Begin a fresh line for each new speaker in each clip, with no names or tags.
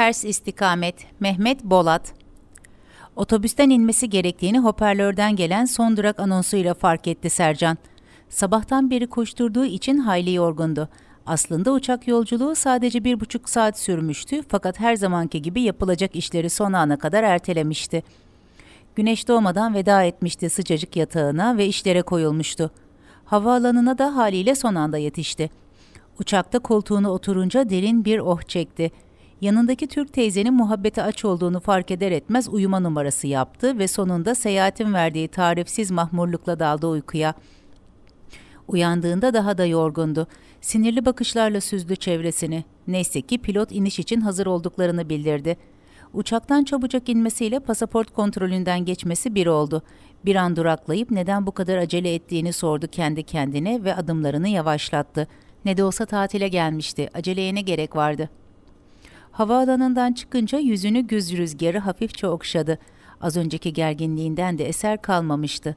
Ters istikamet Mehmet Bolat Otobüsten inmesi gerektiğini hoparlörden gelen son durak anonsuyla fark etti Sercan. Sabahtan beri koşturduğu için hayli yorgundu. Aslında uçak yolculuğu sadece bir buçuk saat sürmüştü fakat her zamanki gibi yapılacak işleri son ana kadar ertelemişti. Güneş doğmadan veda etmişti sıcacık yatağına ve işlere koyulmuştu. Havaalanına da haliyle son anda yetişti. Uçakta koltuğuna oturunca derin bir oh çekti. Yanındaki Türk teyzenin muhabbete aç olduğunu fark eder etmez uyuma numarası yaptı ve sonunda seyahatin verdiği tarifsiz mahmurlukla daldı uykuya. Uyandığında daha da yorgundu. Sinirli bakışlarla süzdü çevresini. Neyse ki pilot iniş için hazır olduklarını bildirdi. Uçaktan çabucak inmesiyle pasaport kontrolünden geçmesi bir oldu. Bir an duraklayıp neden bu kadar acele ettiğini sordu kendi kendine ve adımlarını yavaşlattı. Ne de olsa tatile gelmişti. Aceleye ne gerek vardı? Havaalanından çıkınca yüzünü güz rüzgarı hafifçe okşadı. Az önceki gerginliğinden de eser kalmamıştı.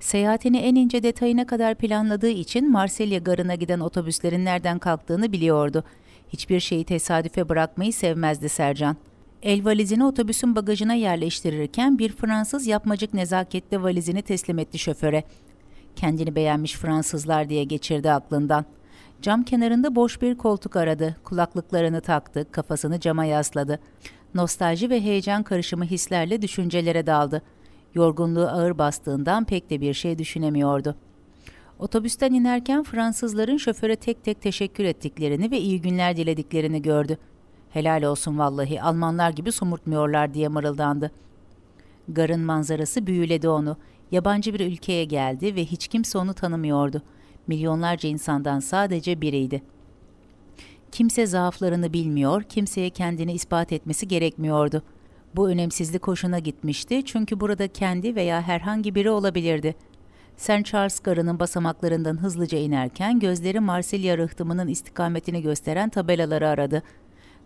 Seyahatini en ince detayına kadar planladığı için Marsilya garına giden otobüslerin nereden kalktığını biliyordu. Hiçbir şeyi tesadüfe bırakmayı sevmezdi Sercan. El valizini otobüsün bagajına yerleştirirken bir Fransız yapmacık nezaketle valizini teslim etti şoföre. Kendini beğenmiş Fransızlar diye geçirdi aklından. Cam kenarında boş bir koltuk aradı. Kulaklıklarını taktı, kafasını cama yasladı. Nostalji ve heyecan karışımı hislerle düşüncelere daldı. Yorgunluğu ağır bastığından pek de bir şey düşünemiyordu. Otobüsten inerken Fransızların şoföre tek tek teşekkür ettiklerini ve iyi günler dilediklerini gördü. Helal olsun vallahi Almanlar gibi somurtmuyorlar diye mırıldandı. Garın manzarası büyüledi onu. Yabancı bir ülkeye geldi ve hiç kimse onu tanımıyordu. Milyonlarca insandan sadece biriydi. Kimse zaaflarını bilmiyor, kimseye kendini ispat etmesi gerekmiyordu. Bu önemsizlik hoşuna gitmişti çünkü burada kendi veya herhangi biri olabilirdi. St. Charles Garı'nın basamaklarından hızlıca inerken gözleri Marsilya rıhtımının istikametini gösteren tabelaları aradı.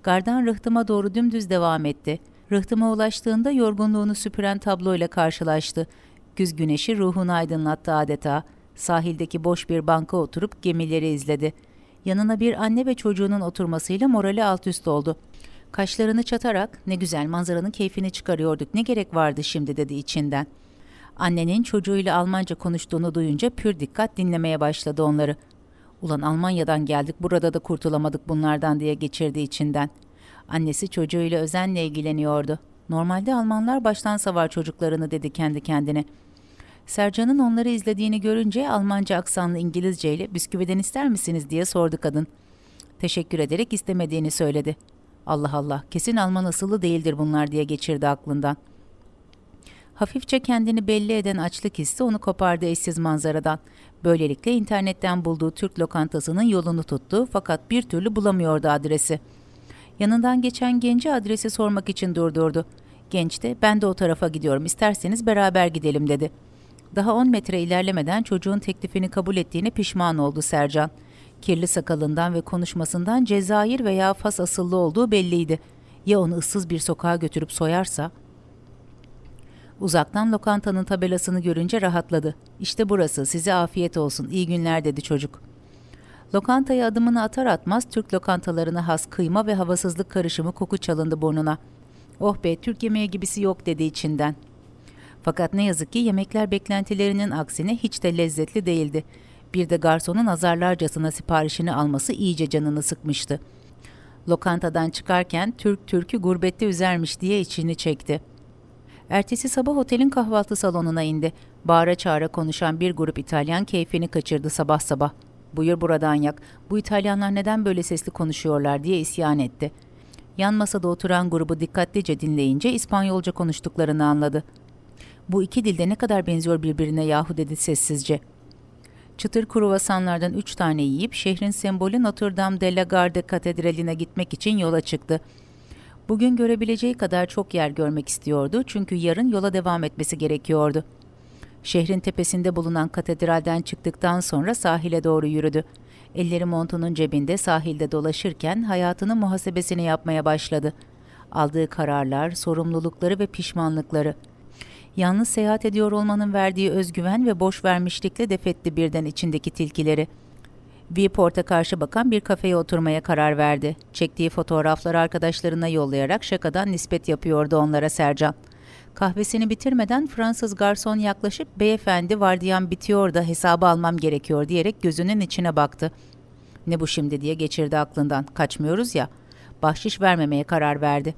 Gardan rıhtıma doğru dümdüz devam etti. Rıhtıma ulaştığında yorgunluğunu süpüren tabloyla karşılaştı. Güz güneşi ruhunu aydınlattı adeta. Sahildeki boş bir banka oturup gemileri izledi. Yanına bir anne ve çocuğunun oturmasıyla morali alt üst oldu. Kaşlarını çatarak ne güzel manzaranın keyfini çıkarıyorduk ne gerek vardı şimdi dedi içinden. Annenin çocuğuyla Almanca konuştuğunu duyunca pür dikkat dinlemeye başladı onları. Ulan Almanya'dan geldik burada da kurtulamadık bunlardan diye geçirdi içinden. Annesi çocuğuyla özenle ilgileniyordu. Normalde Almanlar baştan savar çocuklarını dedi kendi kendine. Sercan'ın onları izlediğini görünce Almanca aksanlı İngilizce ile bisküviden ister misiniz diye sordu kadın. Teşekkür ederek istemediğini söyledi. Allah Allah kesin Alman asıllı değildir bunlar diye geçirdi aklından. Hafifçe kendini belli eden açlık hissi onu kopardı eşsiz manzaradan. Böylelikle internetten bulduğu Türk lokantasının yolunu tuttu fakat bir türlü bulamıyordu adresi. Yanından geçen genci adresi sormak için durdurdu. Genç de ben de o tarafa gidiyorum isterseniz beraber gidelim dedi. Daha 10 metre ilerlemeden çocuğun teklifini kabul ettiğine pişman oldu Sercan. Kirli sakalından ve konuşmasından Cezayir veya Fas asıllı olduğu belliydi. Ya onu ıssız bir sokağa götürüp soyarsa? Uzaktan lokantanın tabelasını görünce rahatladı. İşte burası, size afiyet olsun, iyi günler dedi çocuk. Lokantaya adımını atar atmaz Türk lokantalarına has kıyma ve havasızlık karışımı koku çalındı burnuna. Oh be, Türk yemeği gibisi yok dedi içinden. Fakat ne yazık ki yemekler beklentilerinin aksine hiç de lezzetli değildi. Bir de garsonun azarlarcasına siparişini alması iyice canını sıkmıştı. Lokantadan çıkarken Türk Türk'ü gurbette üzermiş diye içini çekti. Ertesi sabah otelin kahvaltı salonuna indi. Bağıra çağıra konuşan bir grup İtalyan keyfini kaçırdı sabah sabah. Buyur buradan yak. Bu İtalyanlar neden böyle sesli konuşuyorlar diye isyan etti. Yan masada oturan grubu dikkatlice dinleyince İspanyolca konuştuklarını anladı. Bu iki dilde ne kadar benziyor birbirine yahu dedi sessizce. Çıtır kruvasanlardan üç tane yiyip şehrin sembolü Notre Dame de la Garde katedraline gitmek için yola çıktı. Bugün görebileceği kadar çok yer görmek istiyordu çünkü yarın yola devam etmesi gerekiyordu. Şehrin tepesinde bulunan katedralden çıktıktan sonra sahile doğru yürüdü. Elleri montunun cebinde sahilde dolaşırken hayatının muhasebesini yapmaya başladı. Aldığı kararlar, sorumlulukları ve pişmanlıkları – Yalnız seyahat ediyor olmanın verdiği özgüven ve boş vermişlikle defetti birden içindeki tilkileri. Viewport'a karşı bakan bir kafeye oturmaya karar verdi. Çektiği fotoğrafları arkadaşlarına yollayarak şakadan nispet yapıyordu onlara Sercan. Kahvesini bitirmeden Fransız garson yaklaşıp beyefendi vardiyan bitiyor da hesabı almam gerekiyor diyerek gözünün içine baktı. Ne bu şimdi diye geçirdi aklından. Kaçmıyoruz ya. Bahşiş vermemeye karar verdi.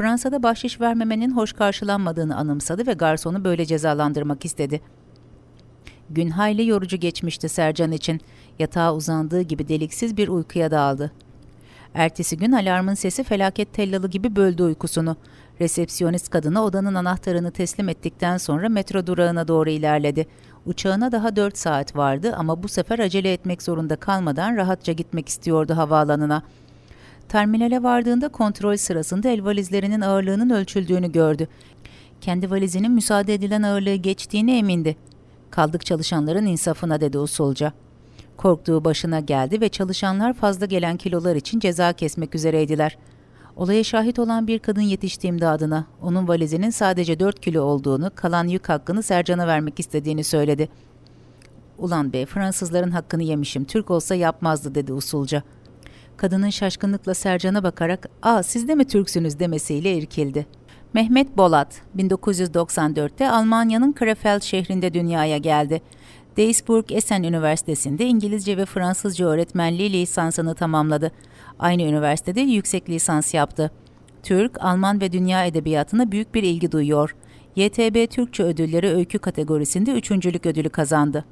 Fransa'da bahşiş vermemenin hoş karşılanmadığını anımsadı ve garsonu böyle cezalandırmak istedi. Gün hayli yorucu geçmişti Sercan için. Yatağa uzandığı gibi deliksiz bir uykuya daldı. Ertesi gün alarmın sesi felaket tellalı gibi böldü uykusunu. Resepsiyonist kadına odanın anahtarını teslim ettikten sonra metro durağına doğru ilerledi. Uçağına daha 4 saat vardı ama bu sefer acele etmek zorunda kalmadan rahatça gitmek istiyordu havaalanına. Terminale vardığında kontrol sırasında el valizlerinin ağırlığının ölçüldüğünü gördü. Kendi valizinin müsaade edilen ağırlığı geçtiğine emindi. Kaldık çalışanların insafına dedi usulca. Korktuğu başına geldi ve çalışanlar fazla gelen kilolar için ceza kesmek üzereydiler. Olaya şahit olan bir kadın yetişti imdadına. Onun valizinin sadece 4 kilo olduğunu, kalan yük hakkını Sercan'a vermek istediğini söyledi. Ulan be Fransızların hakkını yemişim, Türk olsa yapmazdı dedi usulca. Kadının şaşkınlıkla Sercan'a bakarak ''Aa siz de mi Türksünüz?'' demesiyle irkildi. Mehmet Bolat, 1994'te Almanya'nın Krefeld şehrinde dünyaya geldi. Duisburg Essen Üniversitesi'nde İngilizce ve Fransızca öğretmenliği lisansını tamamladı. Aynı üniversitede yüksek lisans yaptı. Türk, Alman ve dünya edebiyatına büyük bir ilgi duyuyor. YTB Türkçe ödülleri öykü kategorisinde üçüncülük ödülü kazandı.